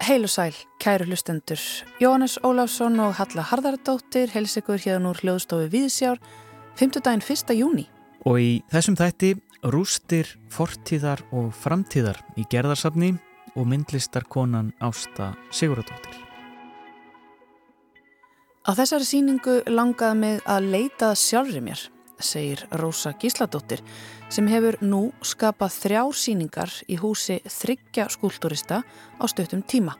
Heilu sæl, kæru hlustendur. Jóhannes Óláfsson og Halla Harðardóttir hels ykkur hérna úr hljóðstofu Víðsjár 5. daginn 1. júni. Og í þessum þætti rústir fortíðar og framtíðar í gerðarsafni og myndlistarkonan Ásta Siguradóttir. Á þessari síningu langaði mig að leita sjálfri mér, segir Rósa Gísladóttir sem hefur nú skapað þrjár síningar í húsi þryggja skúlturista á stöttum tíma.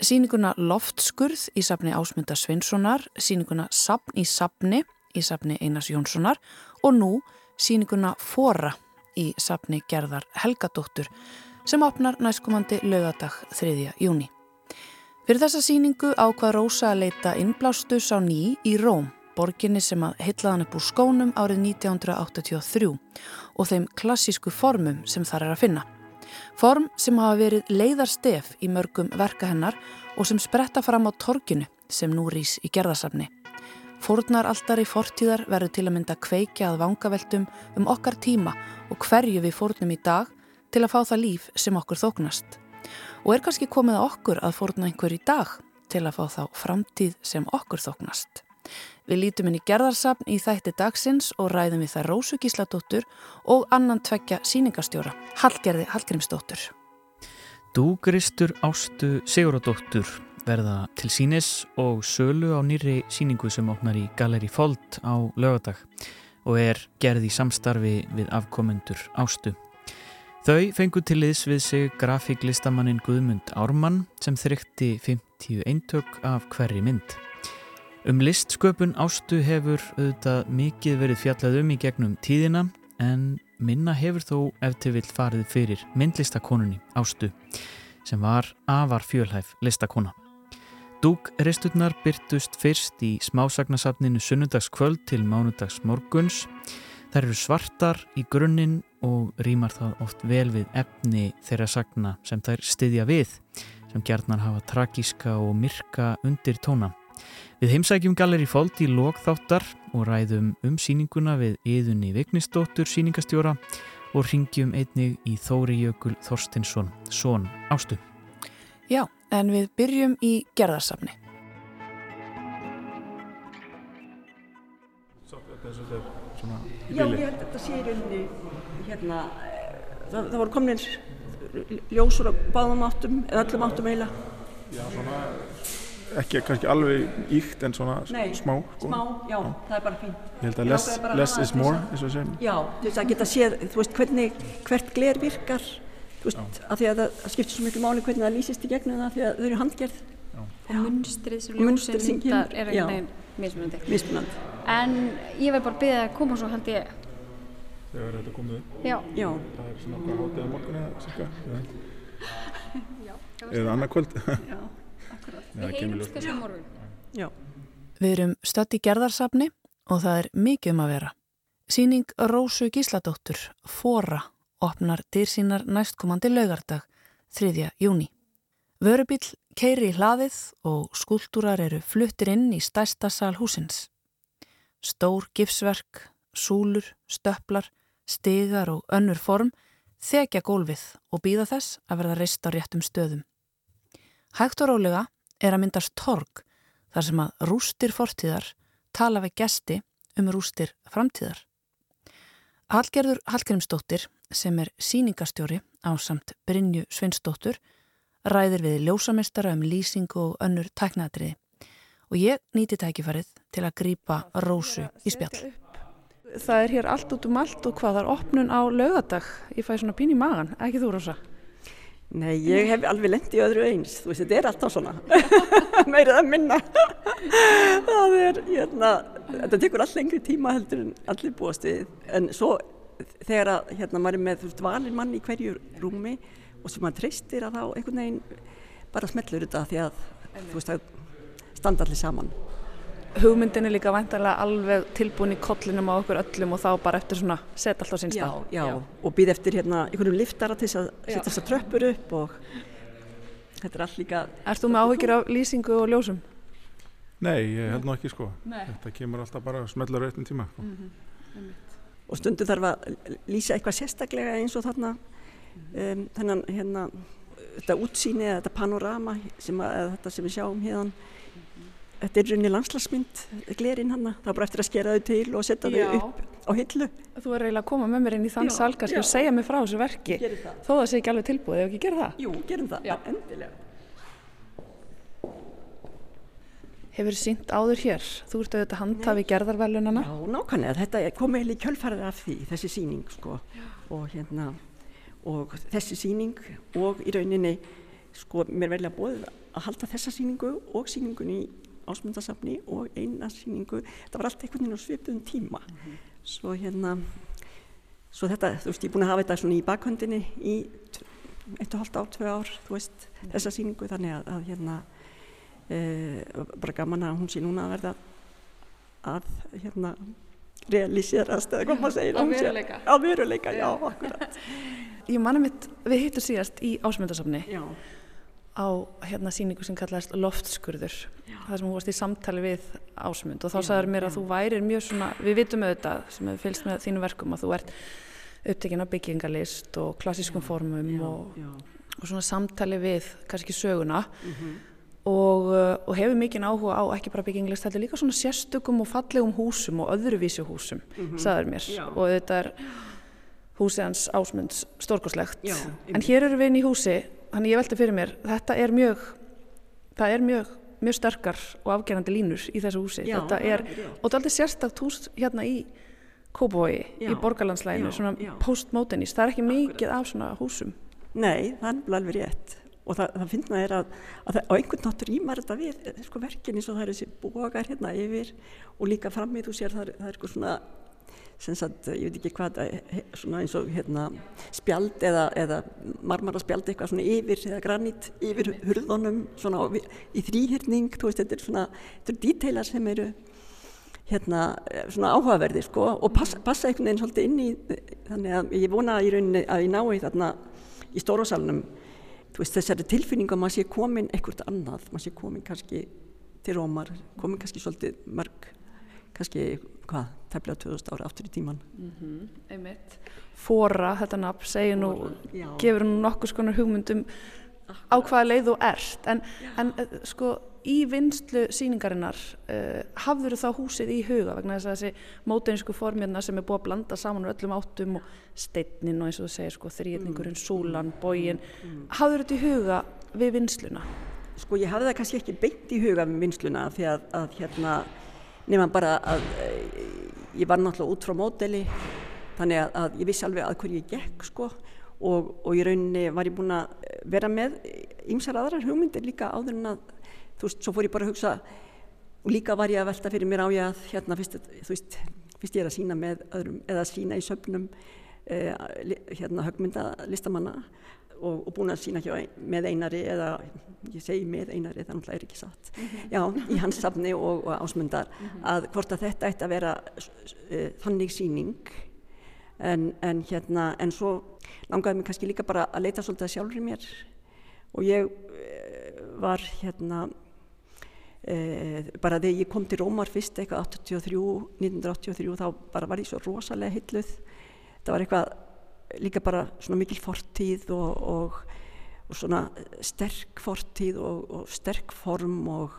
Síninguna Loftskurð í safni Ásmynda Svinssonar, síninguna Sapn í Sapni í safni Einars Jónssonar og nú síninguna Fóra í safni Gerðar Helgadóttur sem opnar næstkomandi lögadag 3. júni. Fyrir þessa síningu ákvað Rósa að leita innblástus á ný í Róm, borginni sem að heitlaðan upp úr skónum árið 1983 og þeim klassísku formum sem þar er að finna. Form sem hafa verið leiðarstef í mörgum verka hennar og sem spretta fram á torkinu sem nú rýs í gerðarsafni. Fórnar alltaf í fortíðar verður til að mynda kveikja að vangaveltum um okkar tíma og hverju við fórnum í dag til að fá það líf sem okkur þóknast og er kannski komið að okkur að fórna einhver í dag til að fá þá framtíð sem okkur þóknast. Við lítum inn í gerðarsafn í þætti dagsins og ræðum við það Rósu Gísladóttur og annan tveggja síningastjóra, Hallgerði Hallgrímsdóttur. Dúgristur Ástu Siguradóttur verða til sínis og sölu á nýri síningu sem opnar í Galeri Fold á lögadag og er gerð í samstarfi við afkomendur Ástu. Þau fengu til liðs við sig grafíklistamannin Guðmund Ármann sem þrykti 50 eintök af hverri mynd. Um listsköpun ástu hefur auðvitað mikið verið fjallað um í gegnum tíðina en minna hefur þó eftir vill farið fyrir myndlistakonunni ástu sem var afar fjölhæf listakona. Dúkristurnar byrtust fyrst í smásagnasafninu sunnudagskvöld til mánudagsmorguns. Þær eru svartar í grunninn og rýmar það oft vel við efni þeirra sagna sem þær styðja við sem gerðnar hafa tragíska og myrka undir tóna. Við heimsækjum Galleri Fold í lokþáttar og ræðum um síninguna við yðunni Vignisdóttur síningastjóra og ringjum einnig í Þóri Jökul Þorstinsson, són Ástu. Já, en við byrjum í gerðarsafni. Já, ég held að þetta sé í rauninni hérna, það, það voru komin ljósur á báðum áttum eða öllum áttum eiginlega. Já, svona ekki kannski alveg íkt en svona Nei, smá. Sko. Smá, já, það er bara fínt. Ég held að less, að less is more, og segjum. Já, þú veist að geta séð, þú veist hvernig hvert gler virkar, þú veist, að því að það, skiptir svo miklu máli hvernig það lýsist í gegnum það því að þau eru handgerð, og munstrið sem Og ljósið myndar er já. einhvern veginn mismunandi. mismunandi. En ég verð bara að byggja að koma svo held ég, Þegar þetta komið já, Já, það er svona hvað hátið á morgun eða cirka. Eða annað kvöld. já, akkurat. Já, við ljós. þessu morgun. Já, Við erum stödd í gerðarsafni og það er mikið um að vera. Sýning Rósu Gísladóttur, Fóra, opnar dyr sínar næstkomandi laugardag, 3. júni. Vörubíl keiri í hlaðið og skúltúrar eru fluttir inn í stærsta sal húsins. Stór gifsverk, súlur, stöpplar, stigar og önnur form þekja gólfið og býða þess að verða reist á réttum stöðum. Hægt og rólega er að myndast torg þar sem að rústir fortíðar tala við gesti um rústir framtíðar. Hallgerður Hallgrímsdóttir sem er síningastjóri á samt Brynju Svinsdóttur ræðir við ljósamestara um lýsingu og önnur tæknaðriði og ég nýti tækifarið til að grípa rósu í spjall. Það er hér allt út um allt og hvað er opnun á laugadag. Ég fæ svona pín í magan, ekki þú rosa? Nei, ég hef alveg lent í öðru eins, þú veist, þetta er alltaf svona, meirið að minna. það er, hérna, þetta tekur all lengri tíma heldur en allir búast við, en svo þegar að, hérna, maður er með, þú veist, valin mann í hverju rúmi og sem maður treystir að þá einhvern veginn bara smellur þetta því að, þú veist, það standa allir saman. Hugmyndin er líka væntalega alveg tilbúin í kollinum á okkur öllum og þá bara eftir svona set allt á sinn Já, stað. já, og býð eftir hérna einhverjum liftara til að setja þessar tröppur upp og þetta er allt líka, Ert þú með áhyggjur af lýsingu og ljósum? Nei, ég held nú ekki sko. Nei. Þetta kemur alltaf bara að smella á réttum tíma. Sko. og stundum þarf að lýsa eitthvað sérstaklega eins og þarna um, þennan hérna þetta útsýni eða þetta panorama sem að, þetta sem við sjáum hérna þetta er rauninni landslagsmynd glerinn hann, það er bara eftir að skera þau til og setja þau upp á hillu. Þú er eiginlega að koma með mér inn í þann Já, sal kannski já. og segja mér frá þessu verki. Þó það sé ekki alveg tilbúið, ef ekki gera það? Jú, gerum það, Já. endilega. Hefur sínt áður hér, þú ert auðvitað handhafi gerðarverlunana Já, nákvæmlega, þetta komið heil í kjölfarið af því, þessi síning sko. Og hérna og þessi síning og í rauninni sko mér velja bóðið að halda þessa síningu og síningun í ásmundasafni og eina síningu, það var allt einhvern veginn á svipuðum tíma. Svo hérna svo þetta, þú veist, ég er búin að hafa þetta svona í bakhöndinni í eitt og halvt ár, tvö ár, þú veist, þessa síningu þannig að, að hérna e, bara gaman að hún sé núna að verða að hérna realiserast eða segir Að hún sé- veruleika. að veruleika, já, akkurat. Ég manna mitt, við hittum síðast í ásmundasafni já, á hérna síningu sem kallaðist loftskurður. Það sem hún varst í samtali við ásmund. Og þá Já, sagður mér að já. þú værir mjög svona, við vitum auðvitað sem hefur fylgst með þínu verkum að þú ert upptekinn af byggingalist og klassískum formum já, og, já, og svona samtali við kannski söguna. Mhm, og, uh, og hefur mikinn áhuga á ekki bara byggingalist, þetta er líka svona sérstökum og fallegum húsum og öðruvísi húsum mhm. sagður mér. Já. og þetta er húsið hans ásmunds stórkoslegt Já, en hér eru við inn í húsi þannig ég velti fyrir mér, þetta er mjög það er mjög, mjög sterkar og afgerandi línur í þessu húsi. Já, þetta er, já. og þetta er aldrei sérstakt hús hérna í Kóbói, Já, í borgarlandslæginu svona postmodernist, það er ekki mikið af svona húsum. Nei, það er alveg rétt. Og það, það finna er að, að það, á einhvern nátt rýmar þetta við eh, sko, verkin eins og það eru þessi bógar hérna yfir og líka frammi þú sér það, það er eitthvað svona sagt, ég veit ekki hvað svona eins og hérna spjald eða, eða marmara spjald eitthvað svona yfir eða granít yfir hurðunum svona í þrýhyrning, veist þetta er svona þetta eru díteilar sem eru hérna eh, svona áhugaverði sko og passa, passa einhvern veginn svolítið inn í þannig að ég vona í rauninni að ég þarna í stórasalunum þú veist þessari tilfinningu að maður sé komin eitthvað annað, maður sé komin kannski til Rómar, komin kannski svolítið mörg kannski hvað, tefnilega 2000 ára aftur í tíman einmitt. Fóra, þetta nafn, segir nú Já. gefur nú nokkuð skonar hugmyndum á hvaða leið þú ert. En, en eh, sko í vinslu síningarinnar uh, hafður þá húsið í huga vegna þess að þessi móteinsku formjörna sem er búið að blanda saman úr öllum áttum og steinnin og eins og þú segir sko þrýðningurinn, súlan, bógin hafður þetta í huga við vinsluna Sko ég hafði það kannski ekki beint í huga með vinsluna því að, að hérna nema bara að e, ég var náttúrulega út frá módeli þannig að, að ég vissi alveg að hverju ég gekk sko. Og, og í rauninni var ég búin að vera með ymsar aðrar hugmyndir líka áður en að þú veist, svo fór ég bara að hugsa og líka var ég að velta fyrir mér á ég að hérna fyrst, þú veist, fyrst ég er að sína með öðrum eða sína í söfnum eh, hérna högmynda listamanna og, og búin að sína hjá ein, með einari eða ég segi með einari það náttúrulega er ekki satt. Já, í hans safni og, og ásmundar að hvort að þetta ætti að vera uh, þannig síning en, en hérna en svo langaði mig kannski líka bara að leita svolítið að sjálfur mér. Og ég uh, var hérna uh, bara þegar ég kom til Rómar fyrst eitthvað 83, 1983 þá bara var ég svo rosalega hilluð það var eitthvað líka bara svona mikil fortíð og, og, og svona sterk fortíð og, og sterk form og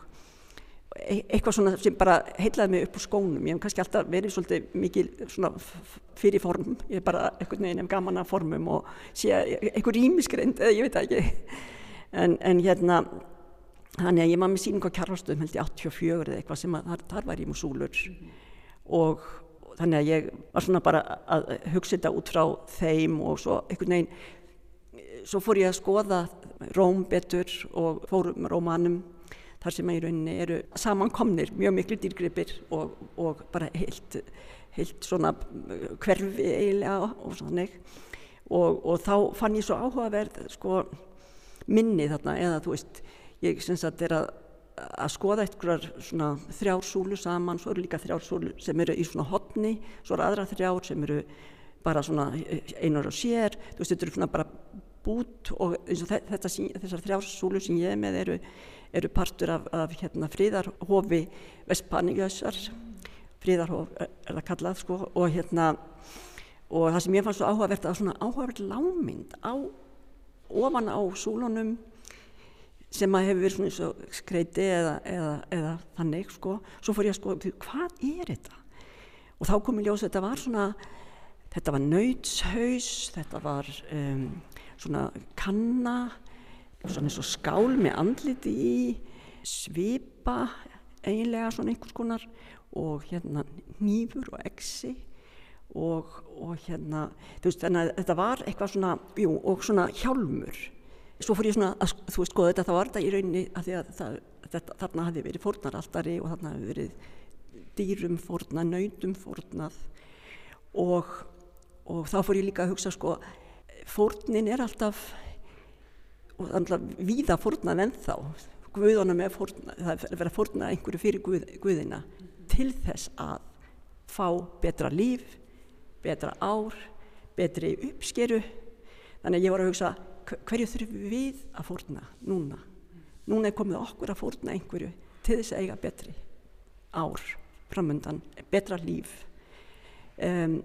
e- eitthvað svona sem bara heilaði mig upp úr skónum. Ég hef kannski alltaf verið svolítið mikil svona fyrir form. Ég er bara einhvern veginn hef gaman að formum og sé eitthvað rýmiskreind eða ég veit það ekki. En, en hérna þannig að ég maður með síningu á kjarlastöðum held ég 84 eða eitthvað sem að þar, þar var ég músúlur og og þannig að ég var svona bara að hugsa þetta út frá þeim og svo einhvern veginn svo fór ég að skoða Róm betur og fórum Rómanum þar sem að í rauninni eru samankomnir mjög miklu dýrgripir og, og bara heilt, heilt svona hverfi eiginlega og þannig. Og, og þá fann ég svo áhugaverð sko minni þarna eða þú veist ég syns að þetta er að að skoða eitthvað svona þrjár súlu saman, svo eru líka þrjár súlu sem eru í svona hotni, svo eru aðra þrjár sem eru bara svona einar og sér, þú veist þetta eru svona bara bút og eins og þe- þetta, þessar þrjár súlu sem ég er með eru, eru partur af, af hérna fríðarhofi Vestpanígjössar, fríðarhof er er það kallað sko og hérna og það sem ég fannst svo áhugavert að svona áhugavert lámynd á ofan á súlunum sem að hefur verið svona eins og skreiti eða, eða, eða þannig sko. Svo fór ég að sko, hvað er þetta? Og þá kom ég ljós þetta var svona þetta var nöytshaus þetta var um, svona kanna svona eins og skál með andliti í svipa eiginlega svona einhvers konar og hérna nýfur og exi og, og hérna þú veist þannig að þetta var eitthvað svona jú, og svona hjálmur svo fór ég svona að þú veist skoða þetta þá var þetta í rauninni að því að það, þetta, þarna hafi verið fórnaraltari og þarna hafi verið dýrum fórnað, nautum fórnað og, og þá fór ég líka að hugsa sko fórnin er alltaf og alltaf víða fórnað ennþá Guðunum er fórnað, það er verið að fórna einhverju fyrir Guð, Guðina til þess að fá betra líf, betra ár, betri uppskeru. Þannig að ég var að hugsa hverju þurfum við að fórna núna? Núna er komið okkur að fórna einhverju til þess að eiga betri ár framöndan, betra líf. Um,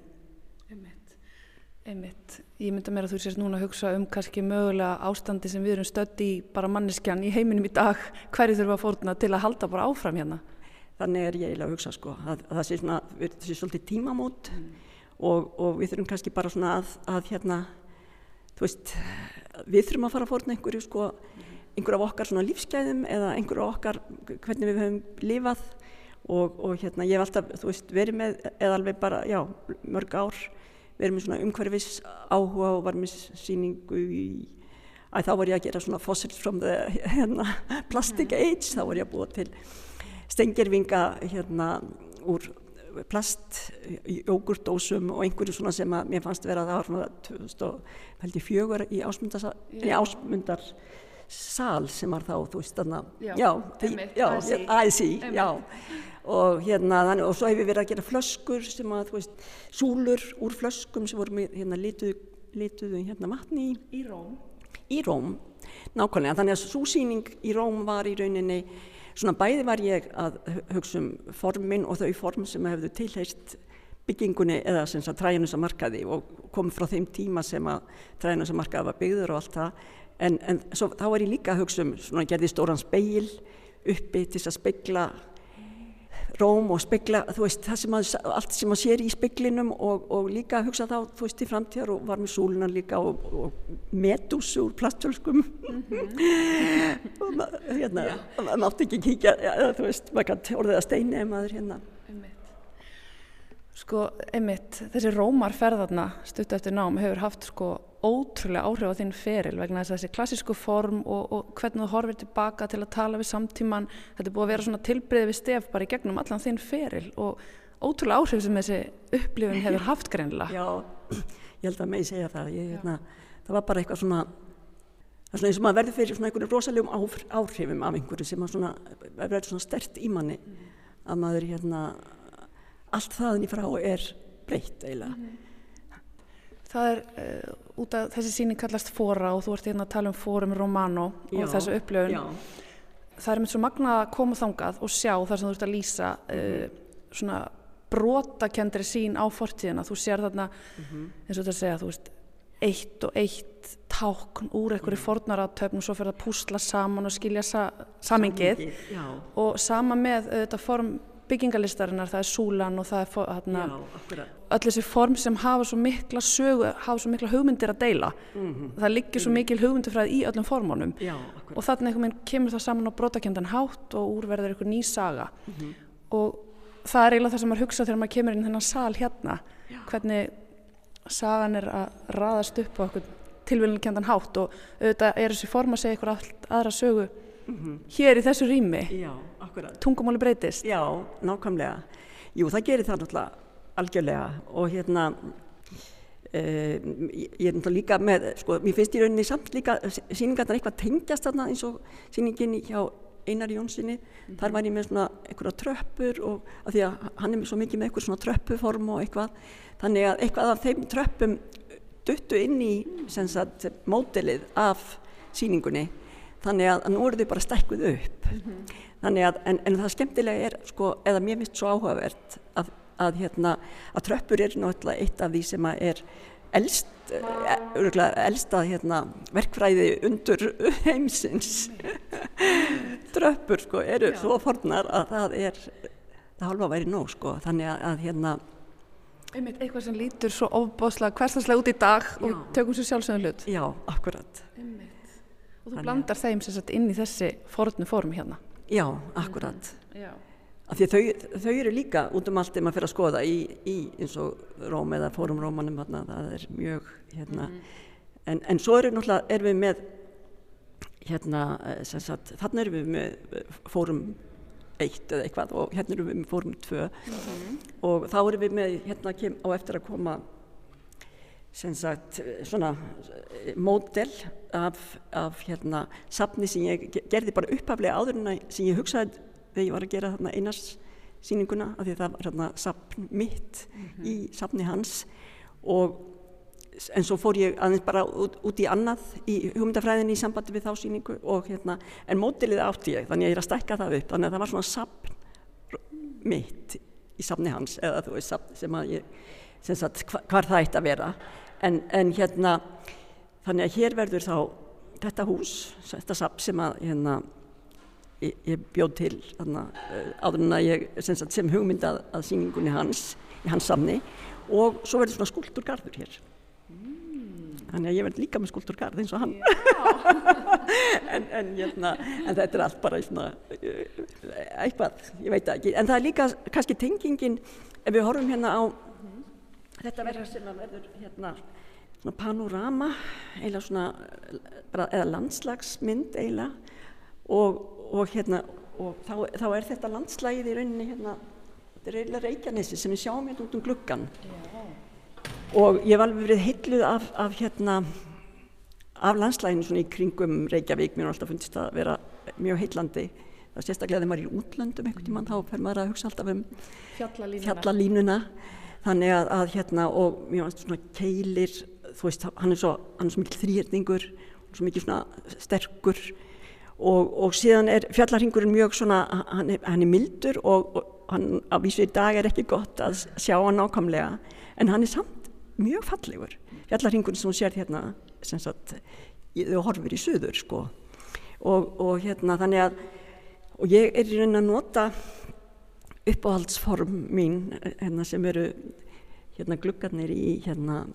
Einmitt. Ég mynda mér að þú sést núna að hugsa um kannski mögulega ástandi sem við erum stödd í bara manneskjan í heiminum í dag hverju þurfum að fórna til að halda bara áfram hérna? Þannig er ég eiginlega að hugsa sko að, að það sé svona, það sé svolítið tímamót mm. og, og við þurfum kannski bara svona að, að hérna, þú veist, við þurfum að fara að fórna einhverju sko, einhverju af okkar svona lífsgæðum eða einhverju af okkar hvernig við höfum lifað og, og hérna ég hef alltaf, þú veist, verið með eða alveg bara, já, mörg ár verið með svona umhverfis áhuga og var með síningu í að þá var ég að gera svona fossils from the hérna, plastic age, þá var ég að búa til stengjirvinga hérna úr plast jógurtdósum og einhverju svona sem að mér fannst vera að það var svona 2004 í ásmundar sal sem var þá, þú veist, þarna já og hérna þannig og svo hefur við verið að gera flöskur sem að, þú veist, súlur úr flöskum sem voru með, hérna, lituðu lituðu hérna vatni í. Í Róm. Í Róm, nákvæmlega, þannig að súsýning í Róm var í rauninni svona bæði var ég að hugsa um formin og þau form sem hefðu tilheist byggingunni eða sem að træjanusamarkaði og kom frá þeim tíma sem að træjanusamarkaði var byggður og allt það. En, en svo, þá var ég líka að hugsa um svona gerði stóran speil uppi til að spegla róm og spegla, veist, sem að, allt sem að sér í speglinum og, og líka hugsa þá, þú veist, í framtíðar og var með súlunan líka og, og medúsu úr plastjölskum mm -hmm. og ma, hérna, maður mátti ekki kíkja, ja, þú veist, maður kann orðið að steini ef maður hérna. Sko, einmitt, þessi rómarferðarna stutt eftir nám hefur haft sko ótrúlega áhrif á þinn feril vegna þess að þessi klassísku form og, og hvernig þú horfir tilbaka til að tala við samtíman þetta er búið að vera svona tilbreyði við stef bara í gegnum allan þinn feril og ótrúlega áhrif sem þessi upplifun hefur haft greinlega. Já, ég held að mig segja það ég, hérna, það var bara eitthvað svona það er svona eins og maður verður fyrir svona einhverju rosalegum áhrif, áhrifum af einhverju sem svona verður svona stert í manni mm. að maður hérna allt þaðin í frá er breytt eiginlega mm. Það er uh, út af þessi síning kallast fóra og þú ert hérna að tala um fórum Romano Já, og þessu upplöfun. Það er með svo magna að koma þangað og sjá þar sem þú ert að lýsa uh, svona brotakendri sín á fortíðina. Þú sér þarna, eins og þetta segja, þú veist, eitt og eitt tákn úr einhverju fornaratöfn og svo fyrir að púsla saman og skilja sa samingið og sama með þetta form byggingalistarinnar, það er súlan og það er fo- já, þarna, öll þessi form sem hafa svo mikla sögu, hafa svo mikla hugmyndir að deila. Það liggir svo mikil hugmyndufræði í öllum Já, akkurat og þannig einhvern veginn kemur það saman á brotakjendan hátt og úrverður einhver ný saga. Og það er eiginlega það sem maður hugsa þegar maður kemur inn í þennan sal hérna hvernig sagan er að raðast upp á tilviljunkendan hátt. Og auðvitað er þessi form að segja einhver aðra sögu hér í þessu rými Já, akkurat tungumáli breytist. Já, nákvæmlega. Jú, það gerir það náttúrulega algjörlega og hérna uh, ég er náttúrulega líka með, sko, mér finnst í rauninni samt líka síningarnar eitthvað tengjast þarna eins og síningin hjá Einar Jónssoni, þar var ég með svona einhverja tröppur og af því að hann er með svo mikið með einhver svona tröppuform og eitthvað, þannig að eitthvað af þeim tröppum duttu inn í sem sagt mótelið af síningunni þannig að nú eru þau bara stækkuð upp þannig að, en, en það skemmtilega er sko, eða mér finnst svo áhugavert að að, hérna, að tröppur er náttúrulega eitt af því sem að er elst, örgulega elsta hérna, verkfræði undur heimsins. tröppur sko eru Já. svo fornar að það er, það halva væri nóg sko, þannig að, að hérna, Einmitt eitthvað sem lítur svo ofbóðslega hverstaslega út í dag og Já. tökum sér sjálfsögum hlut. já, akkurat, Einmitt. Og þú blandar þeim sagt inn í þessi fornu form hérna. já, akkurat. Já. Af því þau, þau eru líka út um allt þegar maður fyrir að skoða í, í eins og Róm eða Fórum Rómanum, þarna, það er mjög, hérna, en, en svo eru náttúrulega, erum við með, hérna, eh, sagt, þarna erum við með eh, Fórum 1 eða eitthvað og hérna erum við með Fórum 2 og þá erum við með, hérna kem, á eftir að koma, sagt, eh, svona eh, módel af, af hérna, safni sem ég ge- gerði bara upphaflega áður en sem ég hugsaði þegar ég var að gera þarna einars sýninguna af því að það var hérna safn mitt í safni hans. Og en svo fór ég aðeins bara út, út í annað í hugmyndafræðinni í sambandi við þá sýningu og hérna, en mótilið átti ég þannig að ég er að stækka það upp. Þannig að það var svona safn mitt í safni hans eða þú veist safn sem að ég sem sagt hva- hvar það ætti að vera en, en hérna þannig að hér verður þá þetta hús, þetta safn sem að hérna ég, ég bjóð til uh, áður en að ég sem, sem hugmyndað að sýningunni hans í hans samni og svo verður svona skúlturgarður hér. Þannig að ég verð líka með skúlturgarð eins og hann. En, en, hérna, en þetta er allt bara svona uh, eitthvað, ég veit ekki. En það er líka kannski tengingin ef við horfum hérna á þetta verður sem að verður hérna svona panorama eiginlega svona bara, eða landslagsmynd eiginlega. Og, og hérna og þá, þá er þetta landslægið í rauninni hérna þetta er eiginlega Reykjanesi sem við sjáum hérna út um gluggan og ég hef alveg verið heilluð af, af hérna af landslæginu svona í kringum Reykjavík. Mér er alltaf fundist að vera mjög heillandi. Það er sérstaklega þegar maður er í útlöndum einhvern tímann þá fer maður að hugsa alltaf um Fjallalínuna. fjallalínuna þannig að, að hérna og fannst svona keilir þú veist, hann er svo, hann er svo mikil þrýrningur svo mikil svona sterkur. Og, og síðan er fjallarhingurinn mjög svona, hann er, hann er mildur og, og hann á vísu í dag er ekki gott að sjá hann nákvæmlega en hann er samt mjög fallegur. Fjallarhingurinn sem hún sér hérna sem sagt, þau horfir í suður sko. Og, og hérna þannig að og ég er í raunin að nota uppáhaldsform mín hérna, sem eru hérna gluggarnir í hérna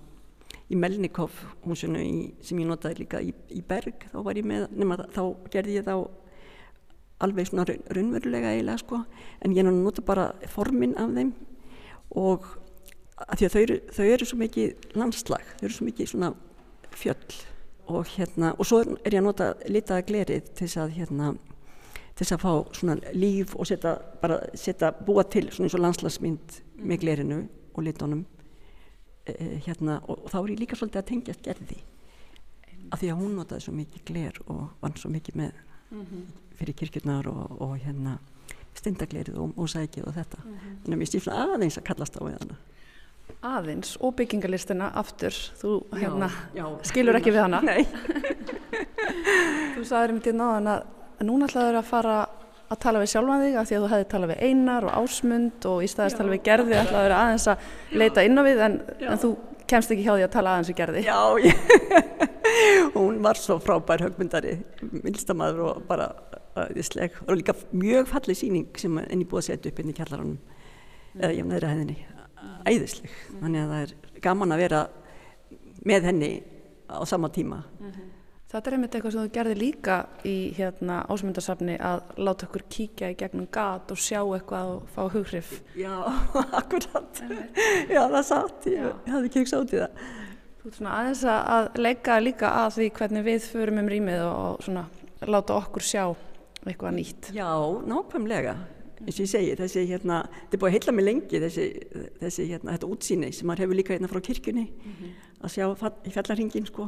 í Melnikov húsinu í, sem ég notaði líka í, í Berg þá var ég með, nema þá gerði ég þá alveg svona raun- raunverulega eiginlega sko en ég nota bara formin af þeim og að því að þau eru, þau eru svo mikið landslag, þau eru svo mikið svona fjöll og hérna og svo er ég að nota litaða glerið til þess að hérna til þess að fá svona líf og setja, bara setja, búa til svona eins og landslagsmynd með glerinu og litunum. E, hérna, og, og þá er ég líka svolítið að tengjast gerði af því að hún notaði svo mikið gler og vann svo mikið með fyrir kirkjurnar og, og hérna stendaglerið og mósækið og þetta. Þannig að mér stífna aðeins að kallast á við hana. Aðeins og byggingarlistina aftur. Þú hérna, já, skilur ekki við hana. Nei, Þú sagðir einmitt í náðan að að núna ætlaður að fara að tala við sjálfan þig af því að þú hefði talað við Einar og Ásmund og í staðist tala við Gerði ætlaður aðeins að leita inn á við en, en þú kemst ekki hjá því að tala aðeins við Gerði. já ég, hún var svo frábær högmyndari milstamæður og bara æðisleg. Og líka mjög falleg síning sem enn í búið að setja upp inn í kjallaranum eða ég neðra henni æðisleg, þannig að það er gaman að vera með henni á sama tíma Þetta er einmitt eitthvað sem þú gerði líka í hérna, ásmundarsafni að láta okkur kíkja í gegnum gat og sjá eitthvað og fá hughrif. Já, akkurat. Já, það satt, ég, ég hafði hugsað út í það. Þú ert svona aðeins að- leika líka að því hvernig við förum um rýmið og, og svona láta okkur sjá eitthvað nýtt. Já, nákvæmlega. Eins og ég segi, þessi hérna þetta er búið að heilla mig lengi, þessi, þessi hérna, þetta útsýni sem maður hefur líka hérna frá kirkjunni að sjá í fjallarhingin sko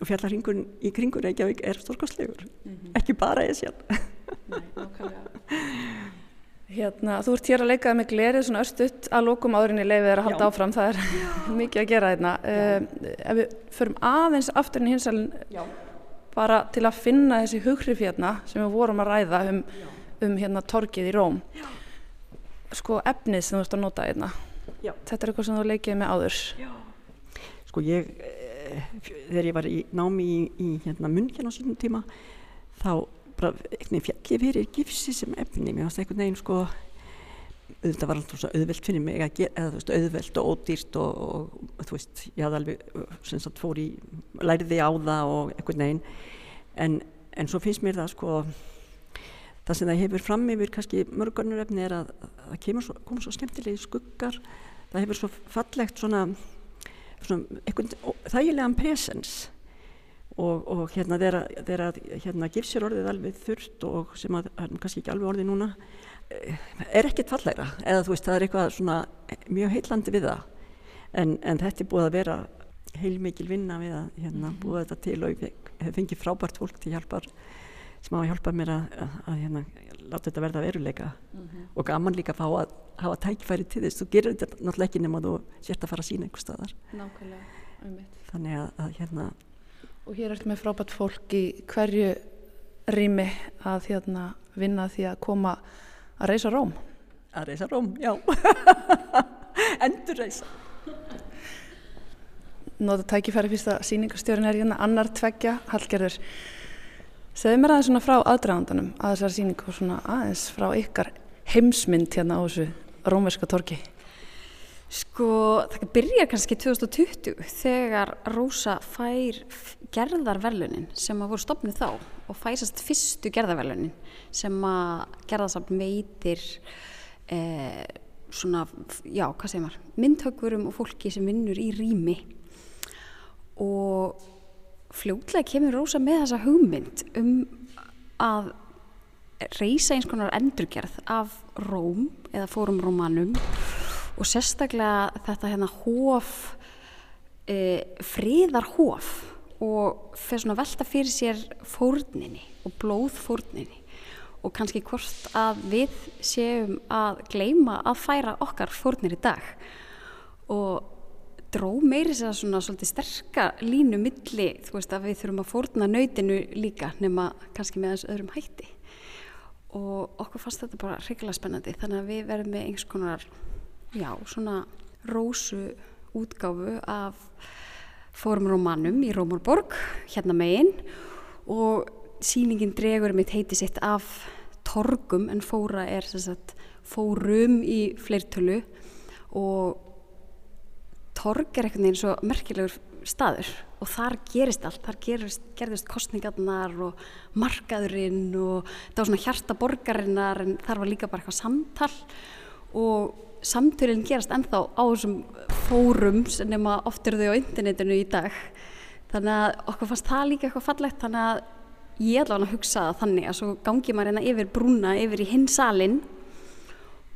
og fjallarhingun í kringur Reykjavík er stórkostlegur, ekki bara Esjan Hérna, þú ert hér að leikaði með glerið svona örstutt að lókum áðurinni leifið er að halda Já. áfram, það er mikið að gera hérna. Uh, ef við förum aðeins aftur inn í hinsalinn Já, bara til að finna þessi hughrif hérna sem við vorum að ræða um, um hérna torkið í Róm. sko efnið sem þú ert að nota einna. Já. Þetta er eitthvað sem þú leikið með áður. Sko ég, eh, þegar ég var í námi í, í hérna munnkjörn á sínum tíma, þá bara einhvern veginn fjall ég fyrir gifsi sem efni. Mér varst einhvern veginn sko, auðvitað var alltaf auðvelt fyrir mig að gera, veist, auðvelt og ódýrt og, og þú veist, ég hafði alveg, sem sagt, fór í, læriði á það og einhvern veginn. En, en svo finnst mér það sko, það sem það hefur fram yfir kannski mörgurnur efni er að það koma svo skemmtilegi skuggar, það hefur svo fallegt svona, svona einhvern þægilegan presens. Og, og hérna þegar hérna gifsir orðið alveg þurft og sem að er kannski ekki alveg orðið núna eh, er ekkert fallegra. Eða þú veist það er eitthvað svona mjög heillandi við það. En, en þetta er búið að vera heilmikil vinna við að hérna, búið þetta til og ég hef fengið frábært fólk til hjálpar sem á að hjálpa mér að, að, að hérna, láta þetta verða veruleika mm -hmm. og gaman líka að fá að hafa tækfæri til þess, þú gerir þetta náttúrulega ekki nema þú sért að fara að sína einhver staðar þannig að, að hérna Og hér ertu með frábært fólk í hverju rými að hérna vinna því að koma að reysa róm. að reysa róm, já endur reysa Nóta tækifæri fyrst að síningastjórin er hérna annar tveggja, Hallgerður. Segðu mér aðeins svona frá aðdragandanum að þessar síningu og svona aðeins frá ykkar heimsmynd hérna á þessu rómverska torki. Sko, það byrjar kannski 2020 þegar Rósa fær gerðarverlunin sem að voru stopnið þá og fæsast fyrstu gerðarverlunin sem að gerðarsafn veitir eh, svona, já, hvað segir maður, myndhöggurum og fólki sem vinnur í rými og fljótlega kemur Rósa með þessa hugmynd um að reysa eins konar endurgerð af Róm eða fórum Rómanum og sérstaklega þetta hérna hóf e, fríðarhóf og fyrir svona velta fyrir sér fórninni og blóðfórninni og kannski hvort að við séum að gleima að færa okkar fórnir í dag. Og dró meiri sér svona svolítið sterka línu milli, þú veist að við þurfum að fórna nautinu líka nema kannski með þessu öðrum hætti. Og okkur fannst þetta bara hrigalega spennandi þannig að við verðum með einhvers konar já, svona rósu útgáfu af fórum Rómanum í Rómarborg hérna megin. Og síningin dregur mitt heiti sitt af torgum en fóra er sagt, fórum í fleirtölu og torg er eitthvað eins og merkilegur staður og þar gerist allt, þar gerist, gerðist kostningarnar og markaðurinn og það var svona hjarta borgarinnar en þar var líka bara eitthvað samtal og samtölinn gerast ennþá á þessum fórum sem oft eru þau á internetinu í dag. Þannig að okkur fannst það líka eitthvað fallegt þannig að ég að hugsa þannig að svo gangi maður hérna yfir brúna yfir í hinn salin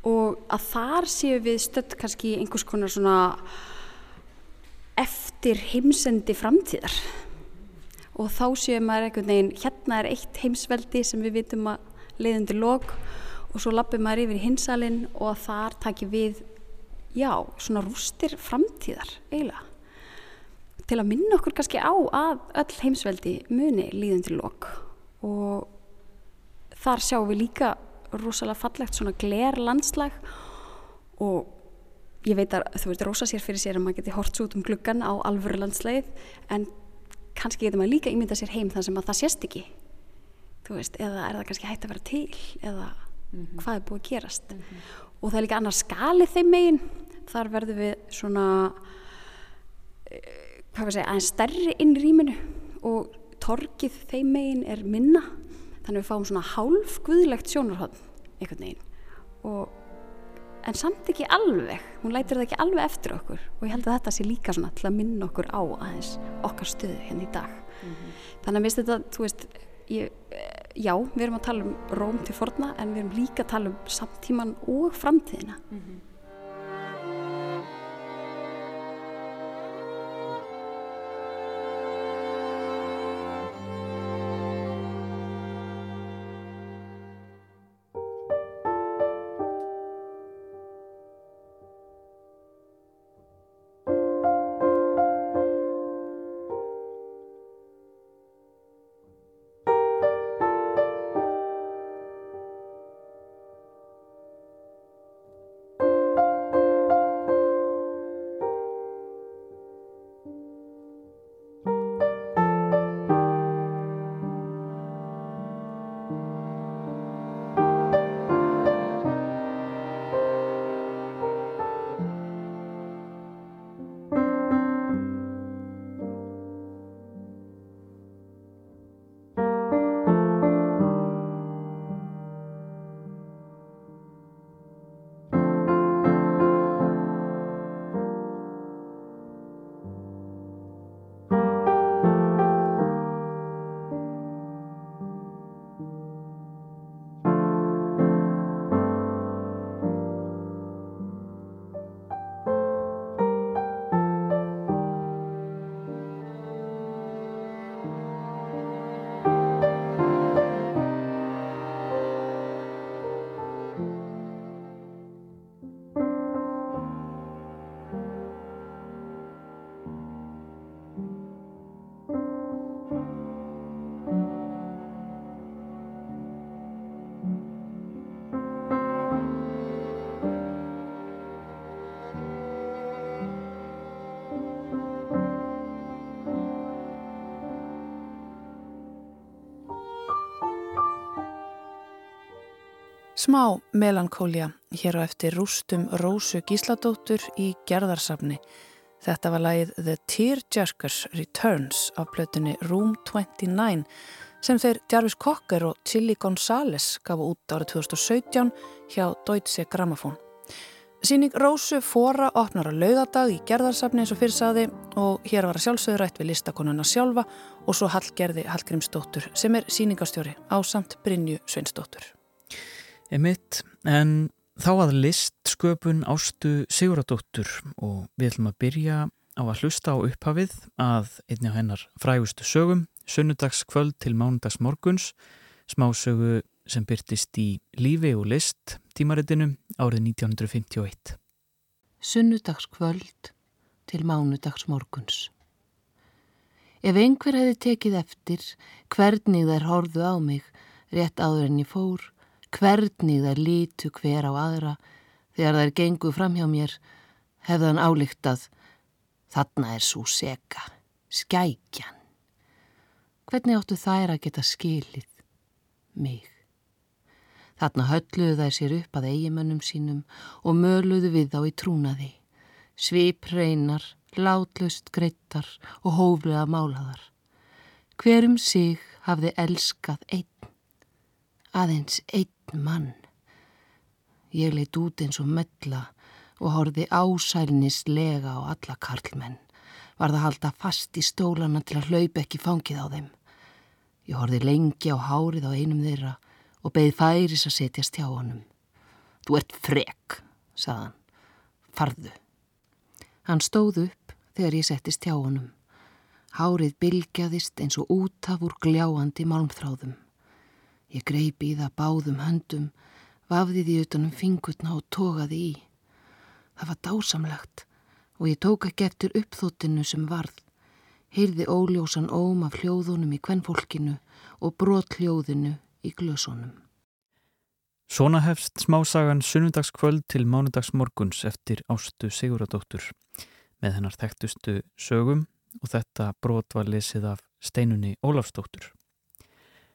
og að þar séu við stödd kannski einhvers konar svona eftir heimsendi framtíðar. Og þá séu maður einhvern veginn hérna er eitt heimsveldi sem við vitum að leiðundir lok og svo lappir maður yfir í hinsalinn og þar takir við já, svona rústir framtíðar eiginlega. Til að minna okkur kannski á að öll heimsveldi muni líðundir lok og þar sjáum við líka rosalega fallegt svona gler landslag og ég veit að þú veist rosa sér fyrir sér að maður geti hort svo út um gluggan á alvöru landsleið en kannski getur maður líka ímynda sér heim þar sem að það sést ekki. Þú veist, eða er það kannski hægt að vera til eða mm -hmm. hvað er búið að gerast. Mm -hmm. og það er líka annar skali þeim megin. Þar verður við svona hvað var að segja aðeins stærri inn í rýminu. Og torkið þeim megin er minna. Þannig að við fáum svona hálf guðlegt sjónarhótt einhvern veginn. Og en samt ekki alveg hún lætir það ekki alveg eftir okkur og ég held að þetta sé líka svona til að minna okkur á aðeins okkar stöðu hérna í dag mm -hmm. þannig að mér finnst þetta, þú veist ég, já, við erum að tala um Róm til forna en við erum líka að tala um samtíman og framtíðina mm -hmm. Smá melankólja hér á eftir rústum Rósu Gísladóttur í gerðarsafni. Þetta var lagið The Tearjerkers Returns af plötunni Room 29 sem þeir Jarvis Cocker og Chili Gonzales gafu út árið 2017 hjá Deutsche Grammophon. Sýning Rósu fóra opnar á laugadag í gerðarsafni eins og fyrirsaði og hér var að sjálfsögðurætt við listakonuna sjálfa og svo Hallgerði Hallgrímsdóttur sem er sýningastjóri á samt Brynju Sveinsdóttur. Emitt, en þá að listsköpun ástu Siguradóttur og við ætlum að byrja á að hlusta á upphafið að einni á hennar frægustu sögum sunnudagskvöld til mánudags morguns, smásögu sem byrtist í Lífi og list tímaritinu árið 1951. Sunnudagskvöld til mánudags morguns. Ef einhver hefði tekið eftir hvernig þær horðu á mig rétt áður en ég fór, hvernig þær lítu hver á aðra þegar þær gengu fram hjá mér, hefðan álíktað þarna er svo seka, skækjan. Hvernig áttu þær að geta skilið mig? Þarna hölluðu þær sér upp að eigimönnum sínum og möluðu við þá í trúnaði. Svip reynar, látlust greittar og hóflega málaðar. Hverum sig hafði elskað einn, aðeins einn mann. Ég leitt út eins og mella og horfi ásælnislega á alla karlmenn. Var það halda fast í stólana til að hlaupa ekki fangið á þeim. Ég horfið lengi á hárið á einum þeirra og beði færis að setjast hjá honum. Þú ert frek, saðan. Farðu. Hann stóð upp þegar ég settist hjá honum. Hárið bylgjaðist eins og útaf úr gljáandi málmþráðum. Ég greipi í það báðum höndum, vafði því utanum fingutna og tókaði í. Það var dásamlegt og ég tók ekki eftir uppþóttinu sem varð heyrði óljósan óm af hljóðunum í kvennfólkinu og brot hljóðinu í glösunum. Svona hefst smásagan sunnundagskvöld til mánudagsmorguns eftir Ástu Siguradóttur með hennar þekktustu sögum og þetta brot var lesið af steinunni Ólafsdóttur.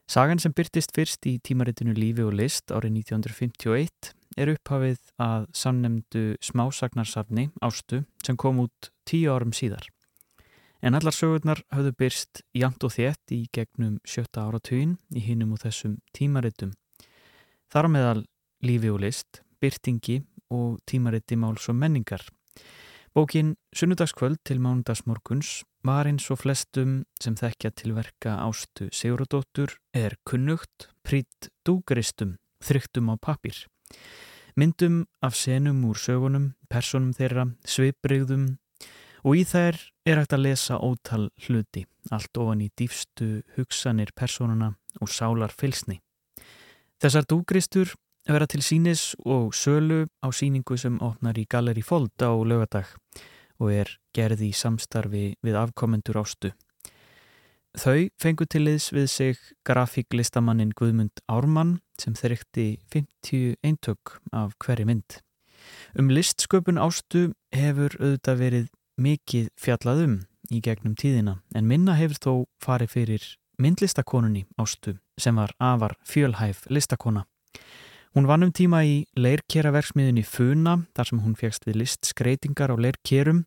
Sagan sem byrtist fyrst í tímaritinu Lífi og list árið 1951 er upphafið að samnemdu smásagnarsafni Ástu sem kom út tíu árum síðar. En allar sögurnar hafðu byrst jæmt og þétt í gegnum sjötta áratugin í hinum og þessum tímaritum. Þar meðal lífi og list, byrtingi og tímariti máls og menningar. Bókin Sunnudagskvöld til mánudagsmorguns var eins og flestum sem þekkja til verka ástu Siguradóttur er kunnugt, prýtt dúgristum, þryktum á papír. Myndum af senum úr sögunum, personum þeirra, svipriðum, og í þær er hægt að lesa ótal hluti, allt ofan í dýfstu hugsanir personuna og sálar fylsni. Þessar dúgristur vera til sínis og sölu á síningu sem opnar í Galeri Fold á lögadag og er gerði í samstarfi við afkomendur ástu. Þau fengu til liðs við sig grafíklistamannin Guðmund Ármann sem þrykti 50 eintök af hverju mynd. Um listsköpun ástu hefur auðvitað verið mikið fjallað um í gegnum tíðina en minna hefur þó farið fyrir myndlistakonunni ástu sem var afar fjölhæf listakona. Hún vann um tíma í leirkeraverksmiðunni Funa þar sem hún fjækst við listskreitingar á leirkerum.